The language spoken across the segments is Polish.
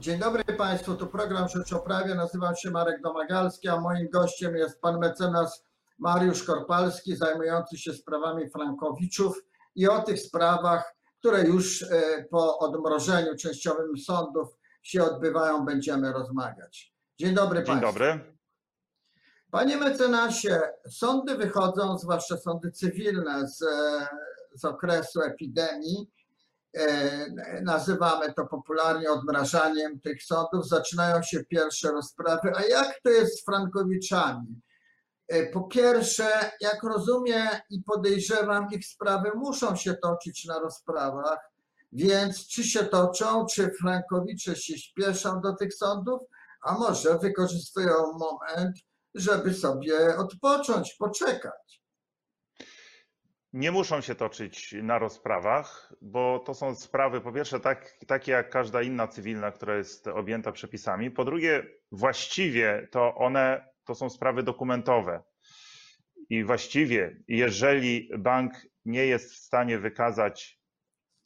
Dzień dobry Państwu, to program Rzecz o Prawie. Nazywam się Marek Domagalski, a moim gościem jest pan mecenas Mariusz Korpalski, zajmujący się sprawami Frankowiczów i o tych sprawach, które już e, po odmrożeniu częściowym sądów się odbywają, będziemy rozmawiać. Dzień dobry Dzień Państwu. dobry. Panie mecenasie, sądy wychodzą, zwłaszcza sądy cywilne, z, e, z okresu epidemii. E, Nazywamy to popularnie odmrażaniem tych sądów. Zaczynają się pierwsze rozprawy. A jak to jest z Frankowiczami? E, Po pierwsze, jak rozumiem i podejrzewam, ich sprawy muszą się toczyć na rozprawach, więc czy się toczą, czy Frankowicze się śpieszą do tych sądów, a może wykorzystują moment, żeby sobie odpocząć, poczekać. Nie muszą się toczyć na rozprawach, bo to są sprawy, po pierwsze, tak, takie jak każda inna cywilna, która jest objęta przepisami. Po drugie, właściwie to one to są sprawy dokumentowe. I właściwie, jeżeli bank nie jest w stanie wykazać,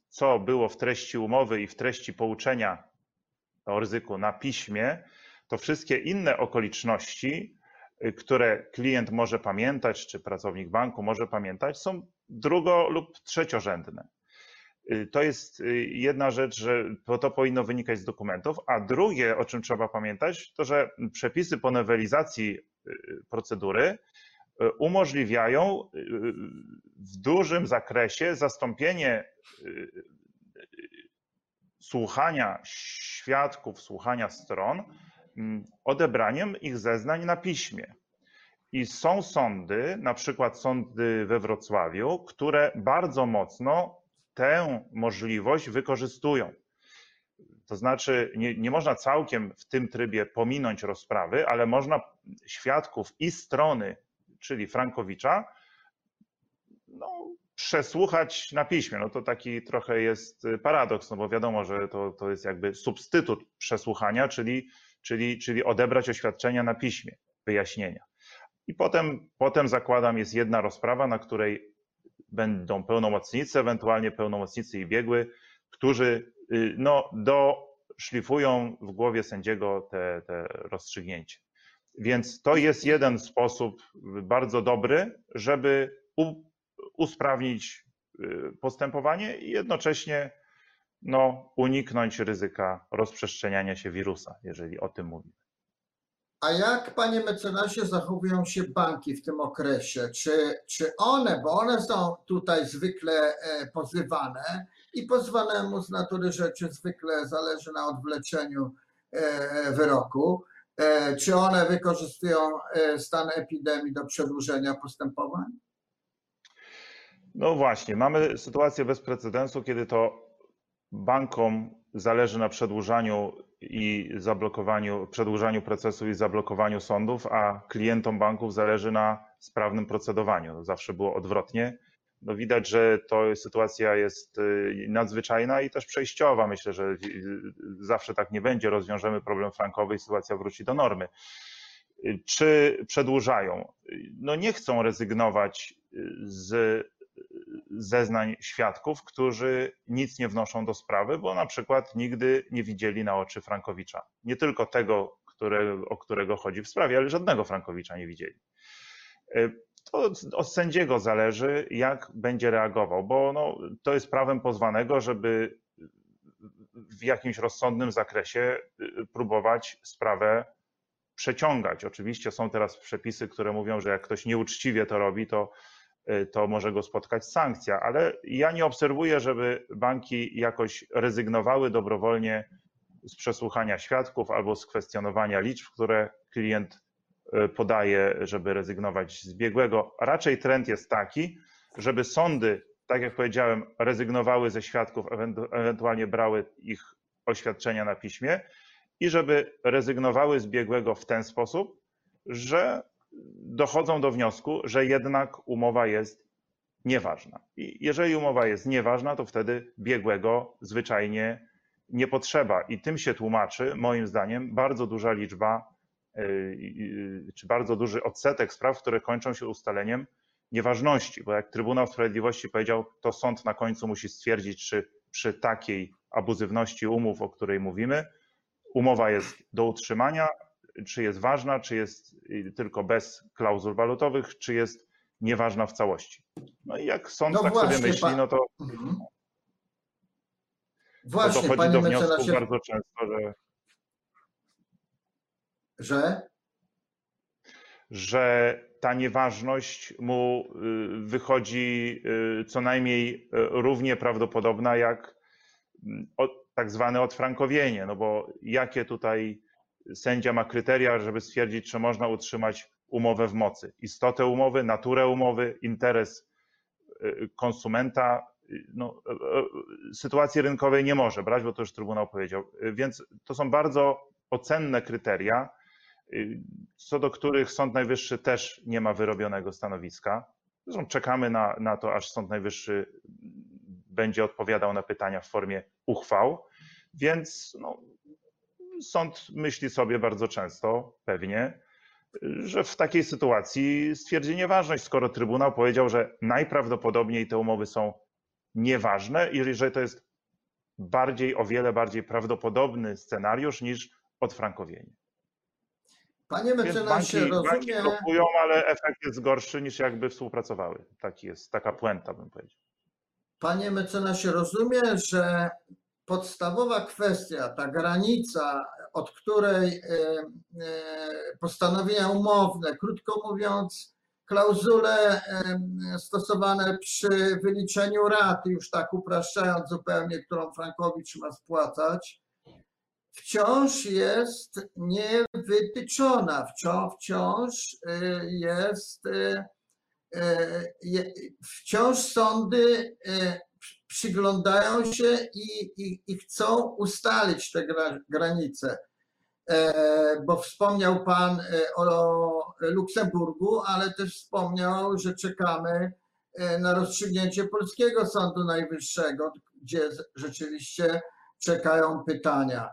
co było w treści umowy i w treści pouczenia o ryzyku na piśmie, to wszystkie inne okoliczności, które klient może pamiętać, czy pracownik banku może pamiętać, są drugo- lub trzeciorzędne. Y, To jest y, jedna rzecz, że to powinno wynikać z dokumentów, a drugie, o czym trzeba pamiętać, to że przepisy po nowelizacji y, procedury umożliwiają w dużym zakresie zastąpienie słuchania świadków, słuchania stron mm, odebraniem ich zeznań na piśmie. I są sądy, na przykład sądy we Wrocławiu, które bardzo mocno tę możliwość wykorzystują. To znaczy, nie, nie można całkiem w tym trybie pominąć rozprawy, ale można świadków i strony, czyli Frankowicza, no, przesłuchać na piśmie. No to taki trochę jest paradoks, no bo wiadomo, że to, to jest jakby substytut przesłuchania, czyli, czyli, czyli odebrać oświadczenia na piśmie, wyjaśnienia. I potem, potem zakładam, jest jedna rozprawa, na której będą pełnomocnicy, ewentualnie pełnomocnicy i biegły, którzy y, no, doszlifują w głowie sędziego te, te rozstrzygnięcie. Więc to jest jeden sposób bardzo dobry, żeby u, usprawnić y, postępowanie i jednocześnie no, uniknąć ryzyka rozprzestrzeniania się wirusa, jeżeli o tym mówimy. A jak, panie mecenasie, zachowują się banki w tym okresie? Czy, czy one, bo one są tutaj zwykle e, pozywane i pozwanemu z natury rzeczy zwykle zależy na odwleczeniu e, wyroku, e, czy one wykorzystują stan epidemii do przedłużenia postępowań? No właśnie, mamy sytuację bez precedensu, kiedy to bankom zależy na przedłużaniu i zablokowaniu, przedłużaniu procesu i zablokowaniu sądów, a klientom banków zależy na sprawnym procedowaniu. Zawsze było odwrotnie. No widać, że to sytuacja jest y, nadzwyczajna i też przejściowa. Myślę, że y, zawsze tak nie będzie. Rozwiążemy problem frankowy i sytuacja wróci do normy. Y, Czy przedłużają? No nie chcą rezygnować z zeznań świadków, którzy nic nie wnoszą do sprawy, bo na przykład nigdy nie widzieli na oczy Frankowicza. Nie tylko tego, które, o którego chodzi w sprawie, ale żadnego Frankowicza nie widzieli. To od sędziego zależy, jak będzie reagował, bo no, to jest prawem pozwanego, żeby w jakimś rozsądnym zakresie próbować sprawę przeciągać. Oczywiście są teraz przepisy, które mówią, że jak ktoś nieuczciwie to robi, to to może go spotkać sankcja, ale ja nie obserwuję, żeby banki jakoś rezygnowały dobrowolnie z przesłuchania świadków albo z kwestionowania liczb, które klient podaje, żeby rezygnować z biegłego. Raczej trend jest taki, żeby sądy, tak jak powiedziałem, rezygnowały ze świadków, ewentualnie brały ich oświadczenia na piśmie i żeby rezygnowały z biegłego w ten sposób, że dochodzą do wniosku, że jednak umowa jest nieważna. I jeżeli umowa jest nieważna, to wtedy biegłego zwyczajnie nie potrzeba. I tym się tłumaczy, moim zdaniem, bardzo duża liczba, czy bardzo duży odsetek spraw, które kończą się ustaleniem nieważności. Bo jak Trybunał Sprawiedliwości powiedział, to sąd na końcu musi stwierdzić, czy przy takiej abuzywności umów, o której mówimy, umowa jest do utrzymania, czy jest ważna, czy jest tylko bez klauzul walutowych, czy jest nieważna w całości. No i jak sąd No tak właśnie, sobie myśli, no to, Mhm. to Właśnie, dochodzi panie do wniosku bardzo często, że, że że ta nieważność mu y, wychodzi y, co najmniej y, równie prawdopodobna jak mm, tak zwane odfrankowienie, no bo jakie tutaj sędzia ma kryteria, żeby stwierdzić, czy można utrzymać umowę w mocy? Istotę umowy, naturę umowy, interes y, konsumenta, y, no, y, sytuacji rynkowej nie może brać, bo to już Trybunał powiedział. Więc to są bardzo ocenne kryteria, co do których Sąd Najwyższy też nie ma wyrobionego stanowiska. Zresztą czekamy na, na to, aż Sąd Najwyższy będzie odpowiadał na pytania w formie uchwał, więc no, sąd myśli sobie bardzo często, pewnie, że w takiej sytuacji stwierdzi nieważność, skoro Trybunał powiedział, że najprawdopodobniej te umowy są nieważne i że to jest bardziej, o wiele bardziej prawdopodobny scenariusz niż odfrankowienie. panie mecenasie banki, banki rozumie, blokują, ale efekt jest gorszy niż jakby współpracowały. Taki jest, taka puenta bym powiedział. panie mecenasie rozumie, że podstawowa kwestia, ta granica, od której e, e, postanowienia umowne, krótko mówiąc, klauzule e, stosowane przy wyliczeniu raty, już tak upraszczając zupełnie, którą Frankowicz ma spłacać, wciąż jest niewytyczona, wciąż, jest, je- wciąż sądy przyglądają się i, i, i chcą ustalić te gra, granice. E, Bo wspomniał Pan e, o Luksemburgu, ale też wspomniał, że czekamy e, na rozstrzygnięcie Polskiego Sądu Najwyższego, gdzie rzeczywiście czekają pytania.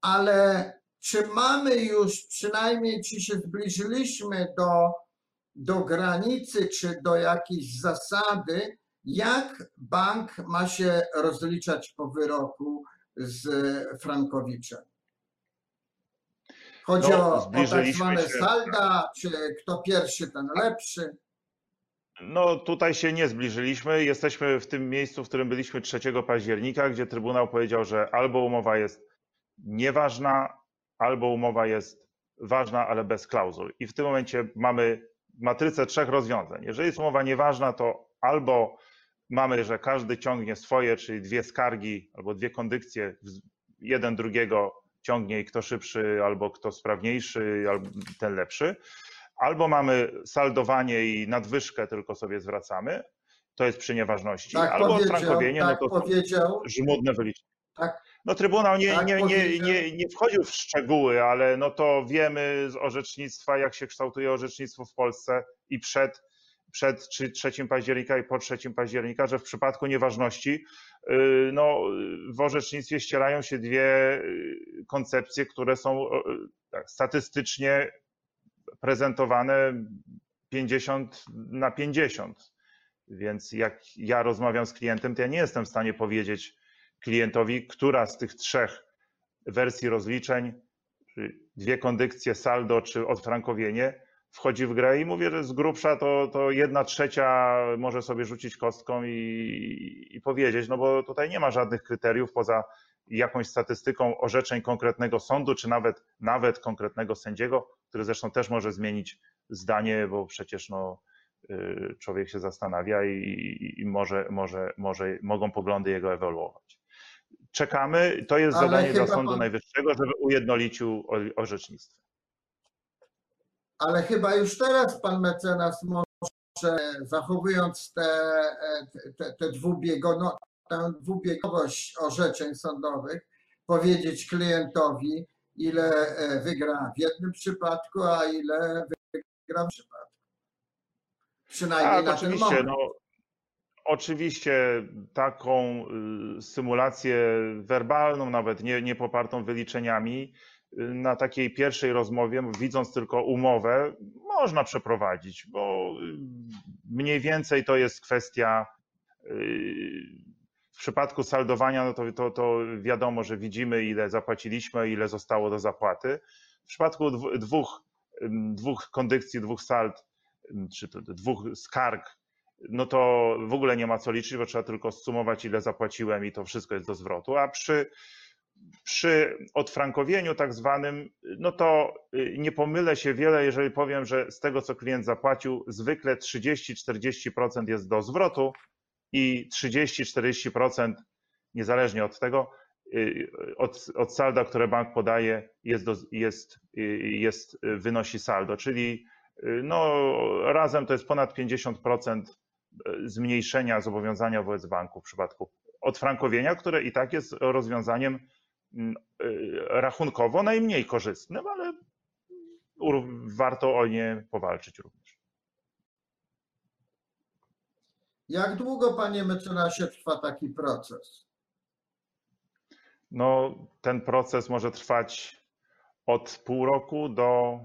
Ale czy mamy już przynajmniej, czy się zbliżyliśmy do, do granicy, czy do jakiejś zasady, jak bank ma się rozliczać po wyroku z Frankowiczem? Chodzi No, o, o tak zwane się- salda, czy kto pierwszy, ten lepszy. No tutaj się nie zbliżyliśmy. Jesteśmy w tym miejscu, w którym byliśmy 3 października, gdzie Trybunał powiedział, że albo umowa jest nieważna, albo umowa jest ważna, ale bez klauzul. I w tym momencie mamy matrycę trzech rozwiązań. Jeżeli jest umowa nieważna, to albo mamy, że każdy ciągnie swoje, czyli dwie skargi albo dwie kondykcje, w- jeden drugiego ciągnie i kto szybszy, albo kto sprawniejszy, albo ten lepszy. Albo mamy saldowanie i nadwyżkę tylko sobie zwracamy, to jest przy nieważności, Tak albo powiedział, odfrankowienie, tak no to powiedział. żmudne wyliczenia. Tak. No Trybunał nie, Tak nie, nie, nie, nie wchodził w szczegóły, ale no to wiemy z orzecznictwa, jak się kształtuje orzecznictwo w Polsce i przed, przed czy 3 października i po 3 października, że w przypadku nieważności yy, no, w orzecznictwie ścierają się dwie yy, koncepcje, które są yy, tak, statystycznie prezentowane 50 na 50. Więc jak ja rozmawiam z klientem, to ja nie jestem w stanie powiedzieć klientowi, która z tych trzech wersji rozliczeń, dwie kondykcje, saldo czy odfrankowienie, wchodzi w grę i mówię, że z grubsza to, to jedna trzecia może sobie rzucić kostką i, i powiedzieć, no bo tutaj nie ma żadnych kryteriów poza jakąś statystyką orzeczeń konkretnego sądu, czy nawet, nawet konkretnego sędziego, który zresztą też może zmienić zdanie, bo przecież no, y, człowiek się zastanawia i, i, i może, może, może mogą poglądy jego ewoluować. Czekamy, to jest Ale zadanie dla Sądu pan- Najwyższego, żeby ujednolicił orzecznictwo. Ale chyba już teraz pan mecenas może, zachowując te, te, te dwubiego, no, tę dwubiegowość orzeczeń sądowych, powiedzieć klientowi, ile e, wygra w jednym przypadku, a ile wygra w przypadku. Przynajmniej Tak, na ten oczywiście. moment. No, oczywiście taką y, symulację werbalną, nawet nie, nie popartą wyliczeniami, na takiej pierwszej rozmowie, widząc tylko umowę, można przeprowadzić, bo y, mniej więcej to jest kwestia y, w przypadku saldowania, no to, to, to wiadomo, że widzimy, ile zapłaciliśmy, ile zostało do zapłaty. W przypadku dwóch, dwóch kondycji, dwóch sald, czy dwóch skarg, no to w ogóle nie ma co liczyć, bo trzeba tylko zsumować, ile zapłaciłem i to wszystko jest do zwrotu. A przy, przy odfrankowieniu tak zwanym, no to y, nie pomylę się wiele, jeżeli powiem, że z tego, co klient zapłacił, zwykle 30-40% jest do zwrotu i 30-40%, niezależnie od tego, y, od, od salda, które bank podaje, jest, do, jest, y, jest, wynosi saldo, czyli no, razem to jest ponad 50% zmniejszenia zobowiązania wobec banku w przypadku odfrankowienia, które i tak jest rozwiązaniem rachunkowo najmniej korzystnym, ale warto o nie powalczyć również. Jak długo, panie mecenasie, trwa taki proces? No, ten proces może trwać od pół roku do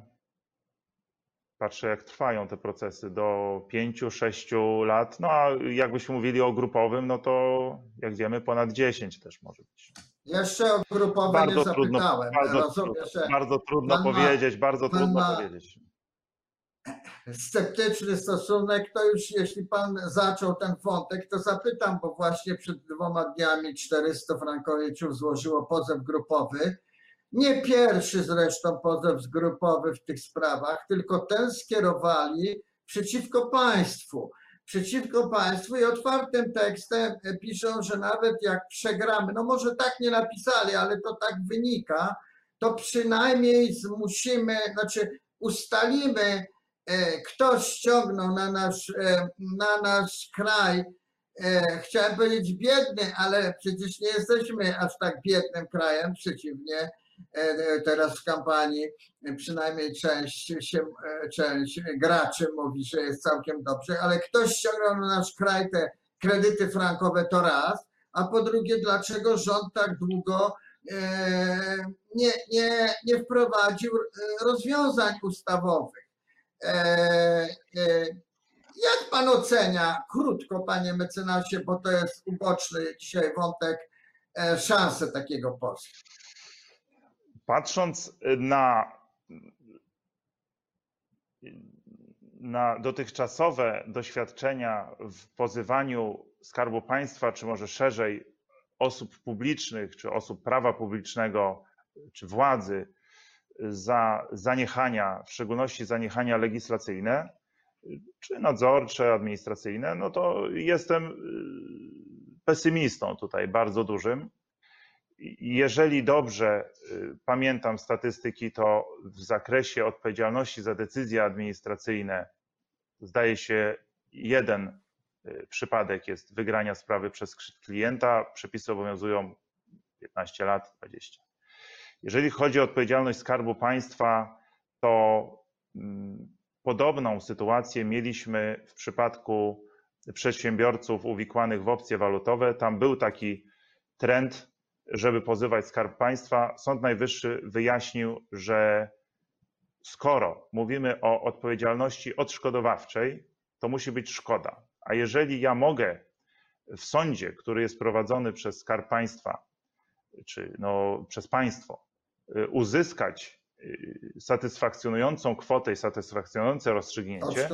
patrzę jak trwają te procesy, do 5-6 lat, no a jakbyśmy mówili o grupowym, no to jak wiemy ponad 10 też może być. Jeszcze o grupowym bardzo nie trudno, zapytałem. Bardzo, Rozumiem, trudno, bardzo trudno powiedzieć, ma, bardzo trudno powiedzieć. Sceptyczny stosunek, to już jeśli pan zaczął ten wątek, to zapytam, bo właśnie przed dwoma dniami 400 frankowiczów złożyło pozew grupowy nie pierwszy zresztą pozew zgrupowy w tych sprawach, tylko ten skierowali przeciwko państwu. Przeciwko państwu i otwartym tekstem piszą, że nawet jak przegramy, no może tak nie napisali, ale to tak wynika, to przynajmniej zmusimy, znaczy ustalimy, e, kto ściągnął na nasz, e, na nasz kraj e, chciałem powiedzieć biedny, ale przecież nie jesteśmy aż tak biednym krajem, przeciwnie, E, e, teraz w kampanii przynajmniej część, się, e, część graczy mówi, że jest całkiem dobrze, ale ktoś ściągnął na nasz kraj te kredyty frankowe to raz, a po drugie, dlaczego rząd tak długo nie, nie, nie wprowadził rozwiązań ustawowych. Jak pan ocenia, krótko panie mecenasie, bo to jest uboczny dzisiaj wątek, szansę takiego postu? Patrząc na, na dotychczasowe doświadczenia w pozywaniu Skarbu Państwa, czy może szerzej osób publicznych, czy osób prawa publicznego, czy władzy za zaniechania, w szczególności zaniechania legislacyjne, czy nadzorcze, administracyjne, no to jestem pesymistą tutaj bardzo dużym jeżeli dobrze y, pamiętam statystyki, to w zakresie odpowiedzialności za decyzje administracyjne zdaje się jeden y, przypadek jest wygrania sprawy przez klienta. Przepisy obowiązują 15 lat, 20. Jeżeli chodzi o odpowiedzialność Skarbu Państwa, to mm, podobną sytuację mieliśmy w przypadku przedsiębiorców uwikłanych w opcje walutowe. Tam był taki trend żeby pozywać Skarb Państwa, Sąd Najwyższy wyjaśnił, że skoro mówimy o odpowiedzialności odszkodowawczej, to musi być szkoda. A jeżeli ja mogę w sądzie, który jest prowadzony przez Skarb Państwa, czy no, przez państwo, y, uzyskać y, satysfakcjonującą kwotę i satysfakcjonujące rozstrzygnięcie,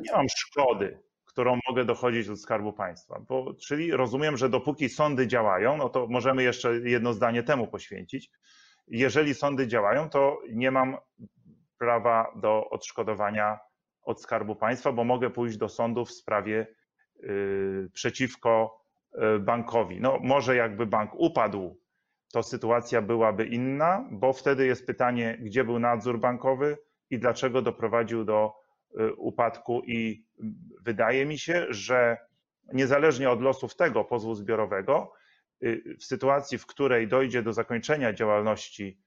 nie mam szkody którą mogę dochodzić od Skarbu Państwa. Bo, czyli rozumiem, że dopóki sądy działają, no to możemy jeszcze jedno zdanie temu poświęcić. Jeżeli sądy działają, to nie mam prawa do odszkodowania od Skarbu Państwa, bo mogę pójść do sądu w sprawie yy, przeciwko yy, bankowi. No, może jakby bank upadł, to sytuacja byłaby inna, bo wtedy jest pytanie, gdzie był nadzór bankowy i dlaczego doprowadził do upadku i wydaje mi się, że niezależnie od losów tego pozwu zbiorowego, y, w sytuacji, w której dojdzie do zakończenia działalności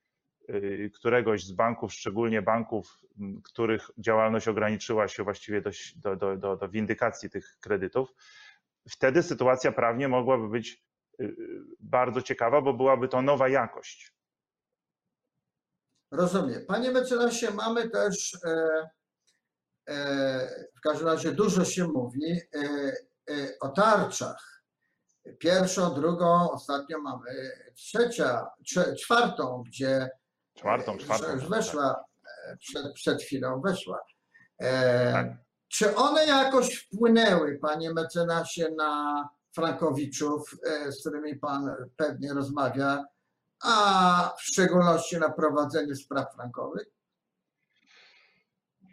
y, któregoś z banków, szczególnie banków, których działalność ograniczyła się właściwie do, do, do, do windykacji tych kredytów, wtedy sytuacja prawnie mogłaby być bardzo ciekawa, bo byłaby to nowa jakość. Rozumiem. Panie mecenasie, mamy też E, w każdym razie dużo się mówi e, e, o tarczach. pierwszą, drugą, ostatnio mamy trzecia, trze, czwartą, gdzie Czwartą, czwartą. już weszła, e, przed, przed chwilą weszła. Tak. E, czy one jakoś wpłynęły, panie mecenasie, na Frankowiczów, e, z którymi pan pewnie rozmawia, a w szczególności na prowadzenie spraw frankowych?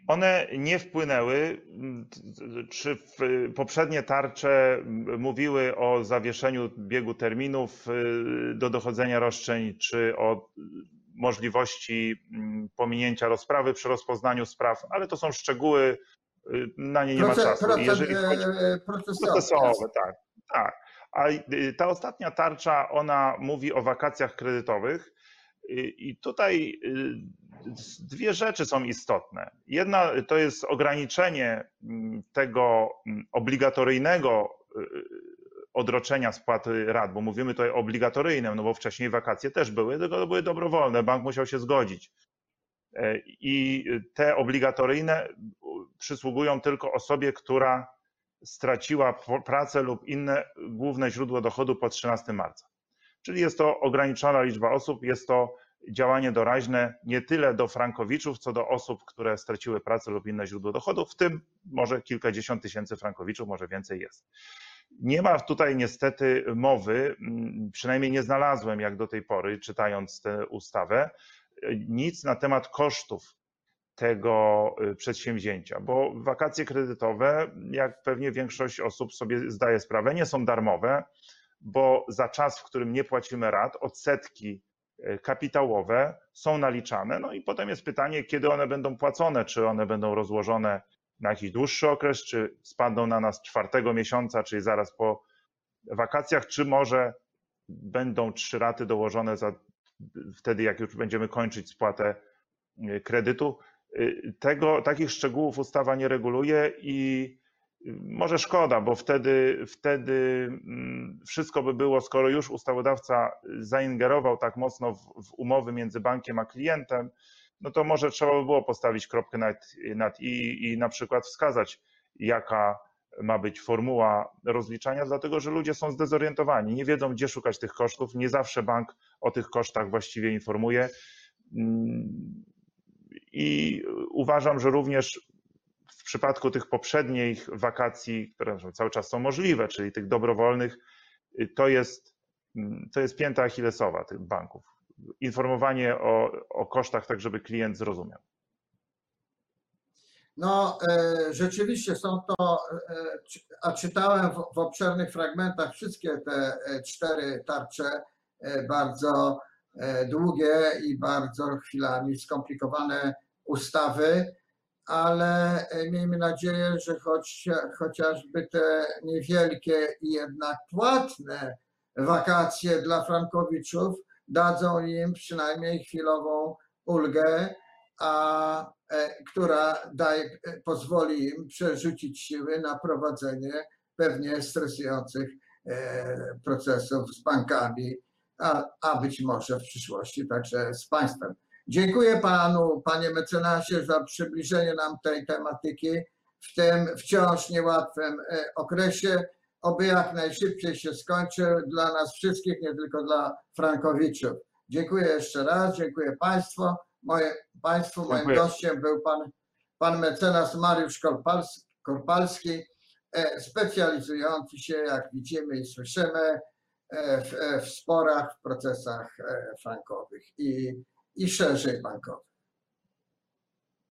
One nie wpłynęły. Czy poprzednie tarcze mówiły o zawieszeniu biegu terminów y, do dochodzenia roszczeń, czy o możliwości mm, pominięcia rozprawy przy rozpoznaniu spraw, ale to są szczegóły, y, na nie nie ma czasu. Jeżeli chodzi e, procesowe. procesowe, tak, tak. A y, ta ostatnia tarcza, ona mówi o wakacjach kredytowych y, i tutaj dwie rzeczy są istotne. Jedna to jest ograniczenie mm, tego mm, obligatoryjnego odroczenia spłaty rat, bo mówimy tutaj o obligatoryjnym, no bo wcześniej wakacje też były, tylko to były dobrowolne, bank musiał się zgodzić. E, I te obligatoryjne przysługują tylko osobie, która straciła pracę lub inne główne źródło dochodu po 13 marca. Czyli jest to ograniczona liczba osób, jest to działanie doraźne nie tyle do frankowiczów, co do osób, które straciły pracę lub inne źródło dochodu, w tym może kilkadziesiąt tysięcy frankowiczów, może więcej jest. Nie ma tutaj niestety mowy, mm, przynajmniej nie znalazłem jak do tej pory, czytając tę ustawę, nic na temat kosztów tego y, przedsięwzięcia, bo wakacje kredytowe, jak pewnie większość osób sobie zdaje sprawę, nie są darmowe, bo za czas, w którym nie płacimy rat, odsetki y, kapitałowe są naliczane. No i potem jest pytanie, kiedy one będą płacone, czy one będą rozłożone na jakiś dłuższy okres, czy spadną na nas czwartego miesiąca, czyli zaraz po wakacjach, czy może będą trzy raty dołożone za wtedy, jak już będziemy kończyć spłatę y, kredytu. Y, tego, takich szczegółów ustawa nie reguluje i może szkoda, bo wtedy, wtedy mm, wszystko by było, skoro już ustawodawca zaingerował tak mocno w, w umowy między bankiem a klientem, no to może trzeba by było postawić kropkę nad, nad i i na przykład wskazać, jaka ma być formuła rozliczania, dlatego że ludzie są zdezorientowani, nie wiedzą, gdzie szukać tych kosztów. Nie zawsze bank o tych kosztach właściwie informuje. Mm, I uważam, że również przypadku tych poprzednich wakacji, które cały czas są możliwe, czyli tych dobrowolnych, to jest, to jest pięta achillesowa tych banków informowanie o, o kosztach, tak żeby klient zrozumiał. No, e, rzeczywiście są to, e, a czytałem w, w obszernych fragmentach wszystkie te e, cztery tarcze, bardzo długie i bardzo chwilami skomplikowane ustawy, ale miejmy nadzieję, że choć, chociażby te niewielkie i jednak płatne wakacje dla frankowiczów dadzą im przynajmniej chwilową ulgę, a, e, która daje, e, pozwoli im przerzucić siły na prowadzenie pewnie stresujących e, procesów z bankami, a, a być może w przyszłości także z państwem. Dziękuję panu, panie mecenasie, za przybliżenie nam tej tematyki w tym wciąż niełatwym okresie oby jak najszybciej się skończył dla nas wszystkich, nie tylko dla Frankowiczów. Dziękuję jeszcze raz, dziękuję Państwu. Moje, państwu moim dziękuję. gościem był pan, pan mecenas Mariusz Korpalski, Korpalski, e, specjalizujący się, jak widzimy i słyszymy, e, w, e, w sporach, w procesach frankowych i, i szerzej bankowych.